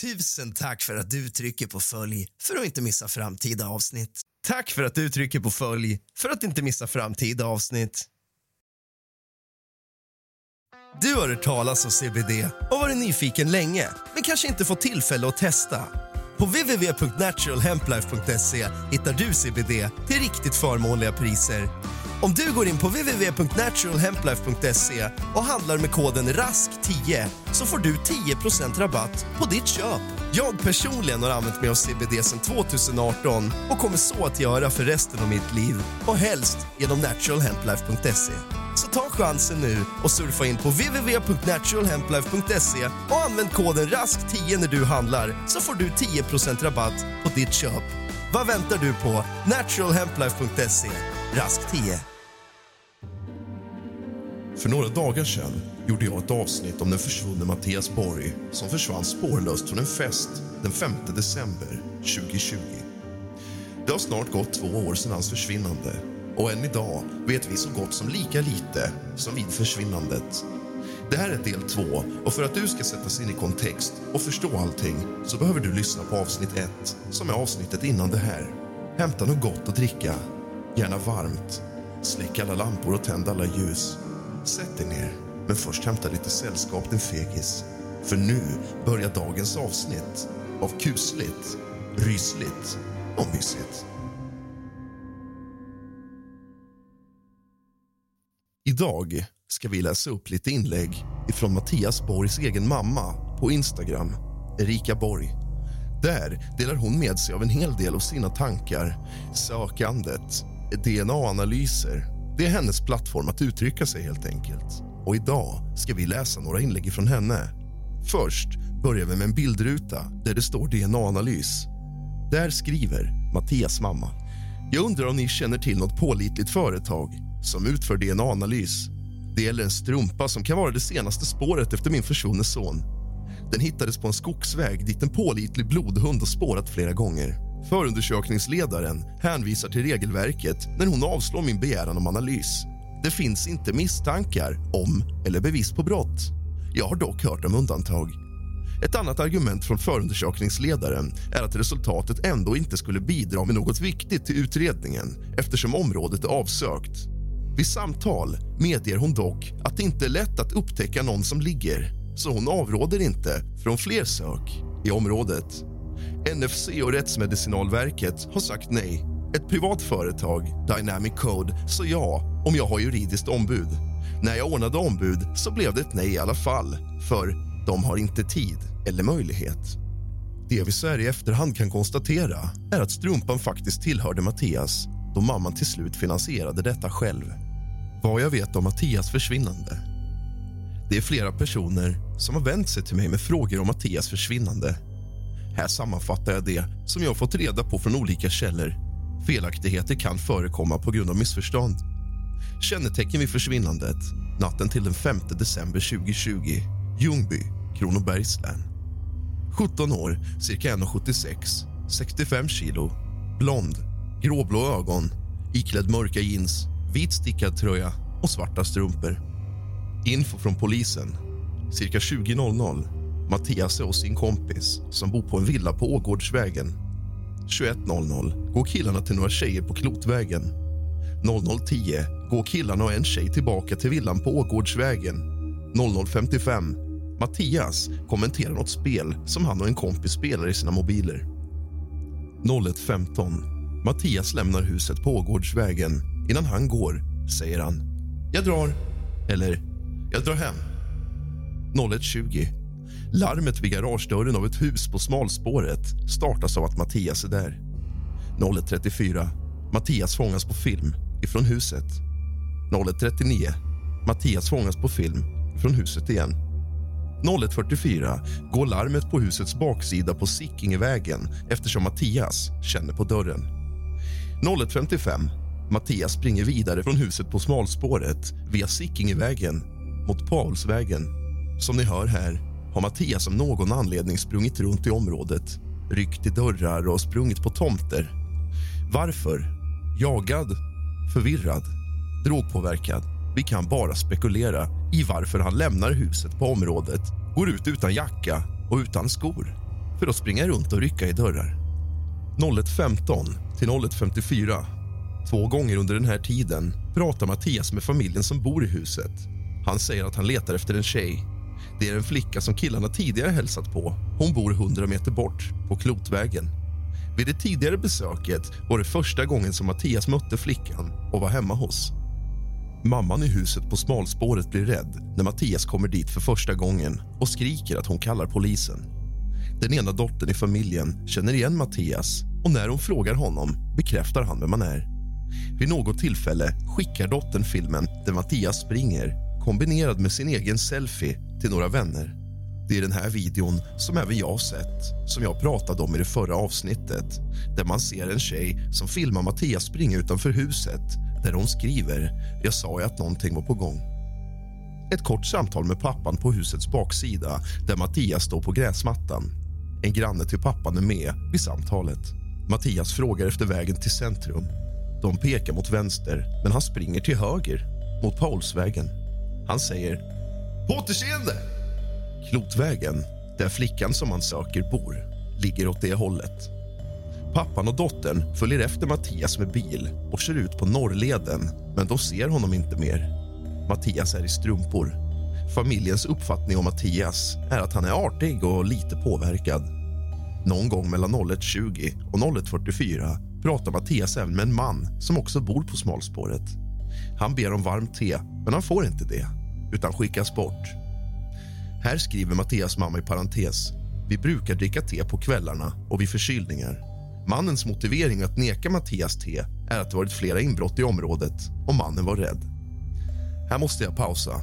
Tusen tack för att du trycker på följ för att inte missa framtida avsnitt. Tack för att du trycker på följ för att inte missa framtida avsnitt. Du har hört talas om CBD och varit nyfiken länge men kanske inte fått tillfälle att testa. På www.naturalhemplife.se hittar du CBD till riktigt förmånliga priser. Om du går in på www.naturalhemplife.se och handlar med koden RASK10 så får du 10% rabatt på ditt köp. Jag personligen har använt mig av CBD sedan 2018 och kommer så att göra för resten av mitt liv och helst genom naturalhemplife.se. Så ta chansen nu och surfa in på www.naturalhemplife.se och använd koden RASK10 när du handlar så får du 10% rabatt på ditt köp. Vad väntar du på? Naturalhemplife.se. RASK10. För några dagar sedan gjorde jag ett avsnitt om den försvunne Mattias Borg som försvann spårlöst från en fest den 5 december 2020. Det har snart gått två år sedan hans försvinnande och än idag vet vi så gott som lika lite som vid försvinnandet. Det här är del två och för att du ska sätta sig in i kontext och förstå allting så behöver du lyssna på avsnitt ett som är avsnittet innan det här. Hämta något gott att dricka, gärna varmt. Släck alla lampor och tänd alla ljus. Sätt dig ner, men först hämta lite sällskap din fegis. För nu börjar dagens avsnitt av kusligt, rysligt och mysigt. Idag ska vi läsa upp lite inlägg ifrån Mattias Borgs egen mamma på Instagram, Erika Borg. Där delar hon med sig av en hel del av sina tankar, sökandet, DNA-analyser. Det är hennes plattform att uttrycka sig helt enkelt. Och idag ska vi läsa några inlägg från henne. Först börjar vi med en bildruta där det står DNA-analys. Där skriver Mattias mamma. Jag undrar om ni känner till något pålitligt företag som utför DNA-analys. Det gäller en strumpa som kan vara det senaste spåret efter min försvunne son. Den hittades på en skogsväg dit en pålitlig blodhund har spårat flera gånger. Förundersökningsledaren hänvisar till regelverket när hon avslår min begäran om analys. Det finns inte misstankar om eller bevis på brott. Jag har dock hört om undantag. Ett annat argument från förundersökningsledaren är att resultatet ändå inte skulle bidra med något viktigt till utredningen eftersom området är avsökt. Vid samtal medger hon dock att det inte är lätt att upptäcka någon som ligger så hon avråder inte från fler sök i området. NFC och Rättsmedicinalverket har sagt nej. Ett privat företag, Dynamic Code, sa ja om jag har juridiskt ombud. När jag ordnade ombud så blev det ett nej i alla fall, för de har inte tid eller möjlighet. Det vi så här i efterhand kan konstatera är att strumpan faktiskt tillhörde Mattias då mamman till slut finansierade detta själv. Vad jag vet om Mattias försvinnande. Det är flera personer som har vänt sig till mig med frågor om Mattias försvinnande. Här sammanfattar jag det som jag fått reda på från olika källor. Felaktigheter kan förekomma på grund av missförstånd. Kännetecken vid försvinnandet natten till den 5 december 2020. Ljungby, Kronobergs län. 17 år, cirka 1,76, 65 kilo, blond, gråblå ögon, iklädd mörka jeans, vit stickad tröja och svarta strumpor. Info från polisen. Cirka 20.00. Mattias är hos sin kompis som bor på en villa på Ågårdsvägen. 21.00 går killarna till några tjejer på Klotvägen. 00.10 går killarna och en tjej tillbaka till villan på Ågårdsvägen. 00.55 Mattias kommenterar något spel som han och en kompis spelar i sina mobiler. 01.15 Mattias lämnar huset på Ågårdsvägen. Innan han går säger han “Jag drar” eller “Jag drar hem”. 01.20 Larmet vid garagedörren av ett hus på smalspåret startas av att Mattias är där. 01.34 Mattias fångas på film ifrån huset. 01.39 Mattias fångas på film från huset igen. 01.44 går larmet på husets baksida på Sickingevägen eftersom Mattias känner på dörren. 01.55 Mattias springer vidare från huset på smalspåret via Sickingevägen mot Paulsvägen. Som ni hör här har Mattias av någon anledning sprungit runt i området ryckt i dörrar och sprungit på tomter. Varför? Jagad? Förvirrad? Drogpåverkad? Vi kan bara spekulera i varför han lämnar huset på området går ut utan jacka och utan skor. för att springa runt och rycka i dörrar. 01.15 till 01.54. Två gånger under den här tiden pratar Mattias med familjen som bor i huset. Han säger att han letar efter en tjej. Det är en flicka som killarna tidigare hälsat på. Hon bor 100 meter bort, på Klotvägen. Vid det tidigare besöket var det första gången som Mattias mötte flickan och var hemma hos. Mamman i huset på smalspåret blir rädd när Mattias kommer dit för första gången och skriker att hon kallar polisen. Den ena dottern i familjen känner igen Mattias och när hon frågar honom bekräftar han vem man är. Vid något tillfälle skickar dottern filmen där Mattias springer kombinerad med sin egen selfie till några vänner. Det är den här videon som även jag sett, som jag pratade om i det förra avsnittet där man ser en tjej som filmar Mattias springa utanför huset där hon skriver “Jag sa ju att någonting var på gång”. Ett kort samtal med pappan på husets baksida där Mattias står på gräsmattan. En granne till pappan är med vid samtalet. Mattias frågar efter vägen till centrum. De pekar mot vänster, men han springer till höger, mot Paulsvägen. Han säger “På återseende!” Klotvägen, där flickan som han söker bor, ligger åt det hållet. Pappan och dottern följer efter Mattias med bil och kör ut på Norrleden, men de ser honom inte mer. Mattias är i strumpor. Familjens uppfattning om Mattias är att han är artig och lite påverkad. Någon gång mellan 01.20 och 01.44 pratar Mattias även med en man som också bor på smalspåret. Han ber om varmt te, men han får inte det, utan skickas bort. Här skriver Mattias mamma i parentes. Vi brukar dricka te på kvällarna och vid förkylningar. Mannens motivering att neka Mattias te är att det varit flera inbrott i området och mannen var rädd. Här måste jag pausa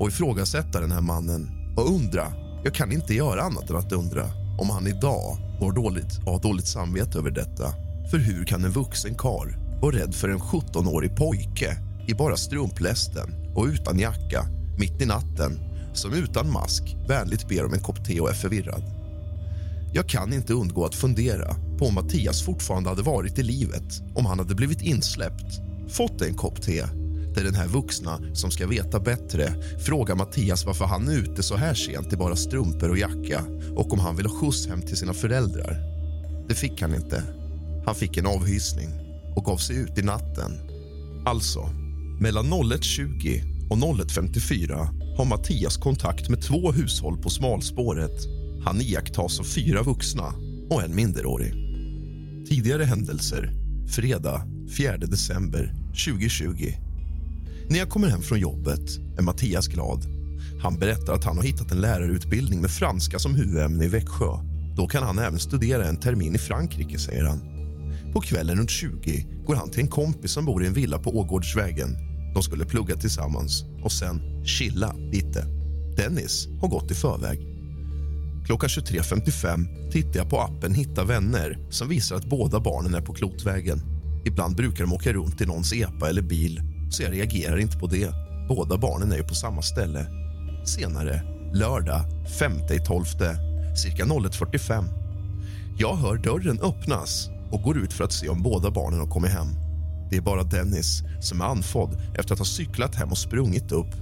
och ifrågasätta den här mannen och undra, jag kan inte göra annat än att undra om han idag mår dåligt och har dåligt samvete över detta. För hur kan en vuxen kar vara rädd för en 17-årig pojke i bara strumplästen och utan jacka mitt i natten som utan mask vänligt ber om en kopp te och är förvirrad? Jag kan inte undgå att fundera på om Mattias fortfarande hade varit i livet om han hade blivit insläppt, fått en kopp te där den här vuxna som ska veta bättre frågar Mattias varför han är ute så här sent i bara strumpor och jacka och om han vill ha skjuts hem till sina föräldrar. Det fick han inte. Han fick en avhysning och gav sig ut i natten. Alltså, mellan 01.20 och 01.54 har Mattias kontakt med två hushåll på smalspåret. Han iakttas av fyra vuxna och en minderårig. Tidigare händelser, fredag 4 december 2020. När jag kommer hem från jobbet är Mattias glad. Han berättar att han har hittat en lärarutbildning med franska som huvudämne i Växjö. Då kan han även studera en termin i Frankrike, säger han. På kvällen runt 20 går han till en kompis som bor i en villa på Ågårdsvägen. De skulle plugga tillsammans och sen chilla lite. Dennis har gått i förväg. Klockan 23.55 tittar jag på appen Hitta vänner som visar att båda barnen är på Klotvägen. Ibland brukar de åka runt i någons epa eller bil, så jag reagerar inte på det. Båda barnen är ju på samma ställe. Senare, lördag 5.12, cirka 01.45. Jag hör dörren öppnas och går ut för att se om båda barnen har kommit hem. Det är bara Dennis som är andfådd efter att ha cyklat hem och sprungit upp.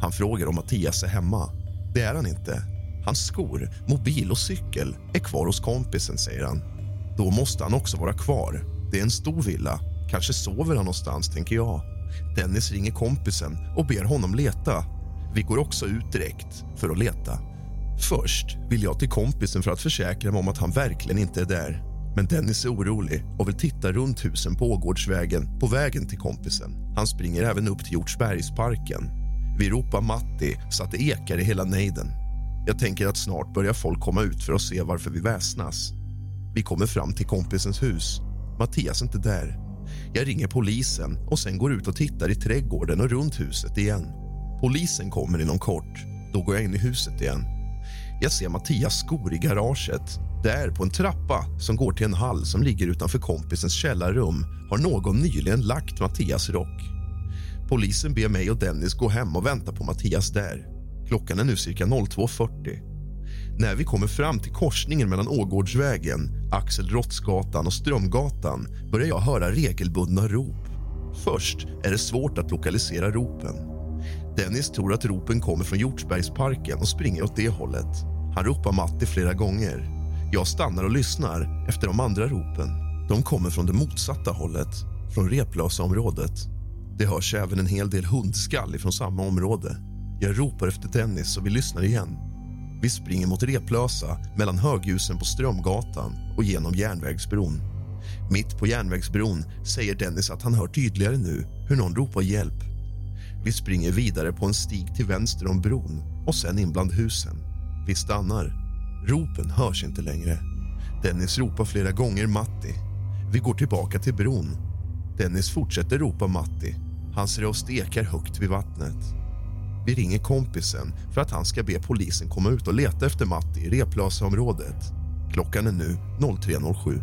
Han frågar om Mattias är hemma. Det är han inte. Hans skor, mobil och cykel är kvar hos kompisen, säger han. Då måste han också vara kvar. Det är en stor villa. Kanske sover han någonstans, tänker jag. Dennis ringer kompisen och ber honom leta. Vi går också ut direkt för att leta. Först vill jag till kompisen för att försäkra mig om att han verkligen inte är där. Men Dennis är orolig och vill titta runt husen på Ågårdsvägen på vägen till kompisen. Han springer även upp till Hjortsbergsparken. Vi ropar Matti så att det ekar i hela nejden. Jag tänker att snart börjar folk komma ut för att se varför vi väsnas. Vi kommer fram till kompisens hus. Mattias är inte där. Jag ringer polisen och sen går ut och tittar i trädgården och runt huset igen. Polisen kommer inom kort. Då går jag in i huset igen. Jag ser Mattias skor i garaget. Där, på en trappa som går till en hall som ligger utanför kompisens källarrum har någon nyligen lagt Mattias rock. Polisen ber mig och Dennis gå hem och vänta på Mattias där. Klockan är nu cirka 02.40. När vi kommer fram till korsningen mellan Ågårdsvägen, Axel Råttsgatan och Strömgatan börjar jag höra regelbundna rop. Först är det svårt att lokalisera ropen. Dennis tror att ropen kommer från Hjortsbergsparken och springer åt det hållet. Han ropar Matti flera gånger. Jag stannar och lyssnar efter de andra ropen. De kommer från det motsatta hållet, från Replösa-området. Det hörs även en hel del hundskall från samma område. Jag ropar efter Dennis och vi lyssnar igen. Vi springer mot Replösa mellan höghusen på Strömgatan och genom järnvägsbron. Mitt på järnvägsbron säger Dennis att han hör tydligare nu hur någon ropar hjälp. Vi springer vidare på en stig till vänster om bron och sen in bland husen. Vi stannar. Ropen hörs inte längre. Dennis ropar flera gånger Matti. Vi går tillbaka till bron. Dennis fortsätter ropa Matti. Hans röst ekar högt vid vattnet. Vi ringer kompisen för att han ska be polisen komma ut och leta efter Matti i Replösaområdet. Klockan är nu 03.07.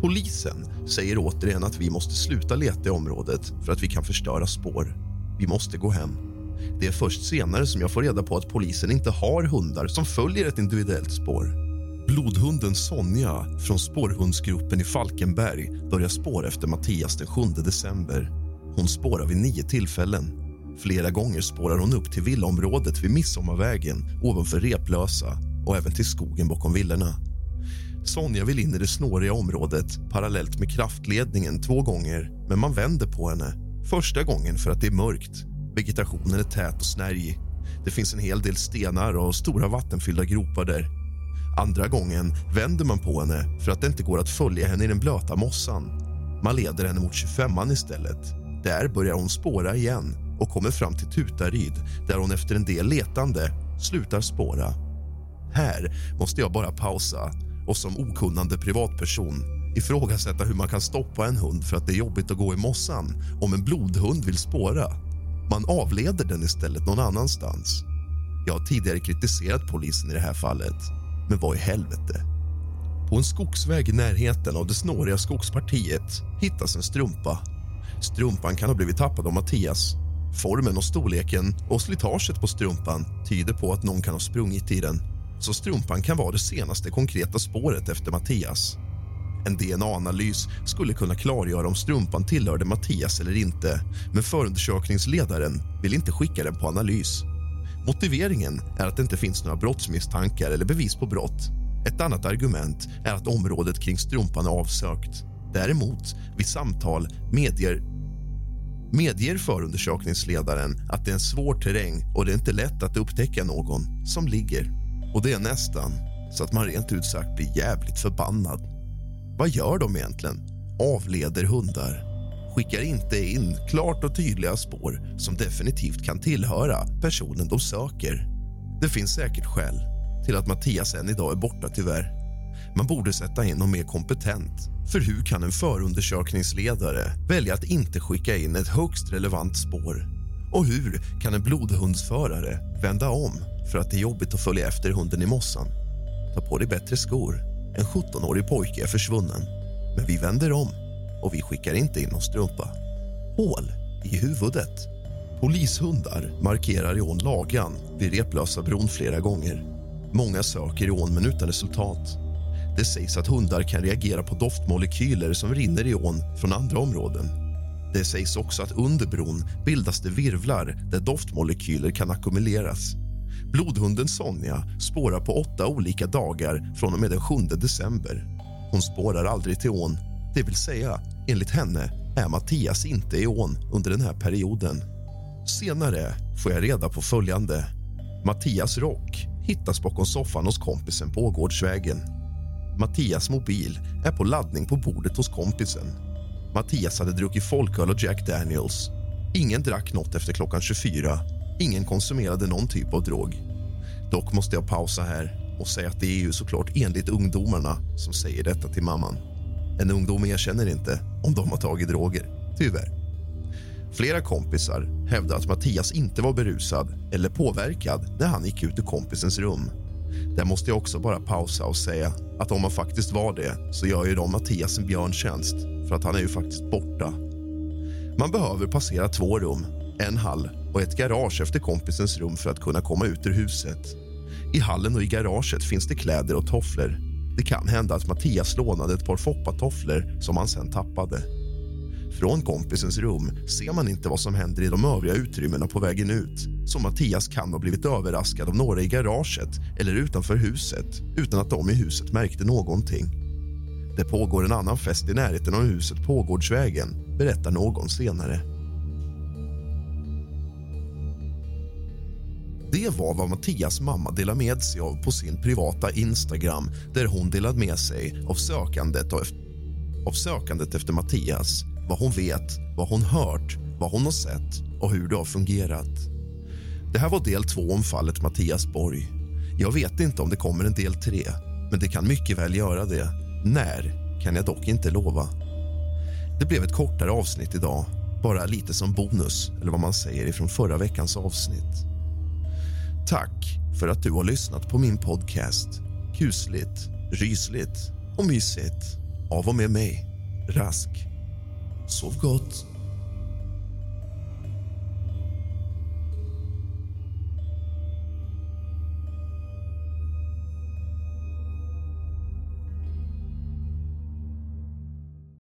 Polisen säger återigen att vi måste sluta leta i området för att vi kan förstöra spår. Vi måste gå hem. Det är först senare som jag får reda på att polisen inte har hundar som följer ett individuellt spår. Blodhunden Sonja från spårhundsgruppen i Falkenberg börjar spåra efter Mattias den 7 december. Hon spårar vid nio tillfällen. Flera gånger spårar hon upp till villaområdet vid Midsommarvägen ovanför Replösa och även till skogen bakom villorna. Sonja vill in i det snåriga området parallellt med kraftledningen två gånger men man vänder på henne. Första gången för att det är mörkt. Vegetationen är tät och snärjig. Det finns en hel del stenar och stora vattenfyllda gropar där. Andra gången vänder man på henne för att det inte går att följa henne i den blöta mossan. Man leder henne mot 25an istället. Där börjar hon spåra igen och kommer fram till Tutaryd där hon efter en del letande slutar spåra. Här måste jag bara pausa och som okunnande privatperson ifrågasätta hur man kan stoppa en hund för att det är jobbigt att gå i mossan om en blodhund vill spåra. Man avleder den istället någon annanstans. Jag har tidigare kritiserat polisen i det här fallet, men vad i helvete? På en skogsväg i närheten av det snåriga skogspartiet hittas en strumpa. Strumpan kan ha blivit tappad av Mattias. Formen och storleken och slitaget på strumpan tyder på att någon kan ha sprungit i den. Så strumpan kan vara det senaste konkreta spåret efter Mattias. En DNA-analys skulle kunna klargöra om strumpan tillhörde Mattias eller inte men förundersökningsledaren vill inte skicka den på analys. Motiveringen är att det inte finns några brottsmisstankar eller bevis på brott. Ett annat argument är att området kring strumpan är avsökt. Däremot, vid samtal medger, medger förundersökningsledaren att det är en svår terräng och det är inte lätt att upptäcka någon som ligger. Och det är nästan så att man rent ut sagt blir jävligt förbannad. Vad gör de egentligen? Avleder hundar. Skickar inte in klart och tydliga spår som definitivt kan tillhöra personen de söker. Det finns säkert skäl till att Mattias än idag är borta, tyvärr. Man borde sätta in någon mer kompetent. För hur kan en förundersökningsledare välja att inte skicka in ett högst relevant spår? Och hur kan en blodhundsförare vända om för att det är jobbigt att följa efter hunden i mossan? Ta på dig bättre skor. En 17-årig pojke är försvunnen. Men vi vänder om och vi skickar inte in någon strumpa. Hål i huvudet. Polishundar markerar i ån Lagan vid Replösa bron flera gånger. Många söker i ån, men utan resultat. Det sägs att hundar kan reagera på doftmolekyler som rinner i ån från andra områden. Det sägs också att under bron bildas det virvlar där doftmolekyler kan ackumuleras. Blodhunden Sonja spårar på åtta olika dagar från och med den 7 december. Hon spårar aldrig till ån, det vill säga, enligt henne är Mattias inte i ån under den här perioden. Senare får jag reda på följande. Mattias rock hittas bakom soffan hos kompisen på Ågårdsvägen. Mattias mobil är på laddning på bordet hos kompisen. Mattias hade druckit folköl och Jack Daniels. Ingen drack nåt efter klockan 24. Ingen konsumerade någon typ av drog. Dock måste jag pausa här och säga att det är ju såklart enligt ungdomarna som säger detta till mamman. En ungdom erkänner inte om de har tagit droger, tyvärr. Flera kompisar hävdar att Mattias inte var berusad eller påverkad när han gick ut ur kompisens rum. Där måste jag också bara pausa och säga att om han faktiskt var det så gör ju de Mattias en björntjänst för att han är ju faktiskt borta. Man behöver passera två rum, en hall och ett garage efter kompisens rum för att kunna komma ut ur huset. I hallen och i garaget finns det kläder och tofflor. Det kan hända att Mattias lånade ett par foppatofflor som han sen tappade. Från kompisens rum ser man inte vad som händer i de övriga utrymmena på vägen ut så Mattias kan ha blivit överraskad av några i garaget eller utanför huset utan att de i huset märkte någonting. Det pågår en annan fest i närheten av huset på Gårdsvägen, berättar någon senare. Det var vad Mattias mamma delade med sig av på sin privata Instagram där hon delade med sig av sökandet, av, av sökandet efter Mattias vad hon vet, vad hon hört, vad hon har sett och hur det har fungerat. Det här var del två om fallet Mattias Borg. Jag vet inte om det kommer en del tre, men det kan mycket väl göra det. När kan jag dock inte lova. Det blev ett kortare avsnitt idag, bara lite som bonus eller vad man säger ifrån förra veckans avsnitt. Tack för att du har lyssnat på min podcast Kusligt, rysligt och mysigt av och med mig, Rask. Sov gott.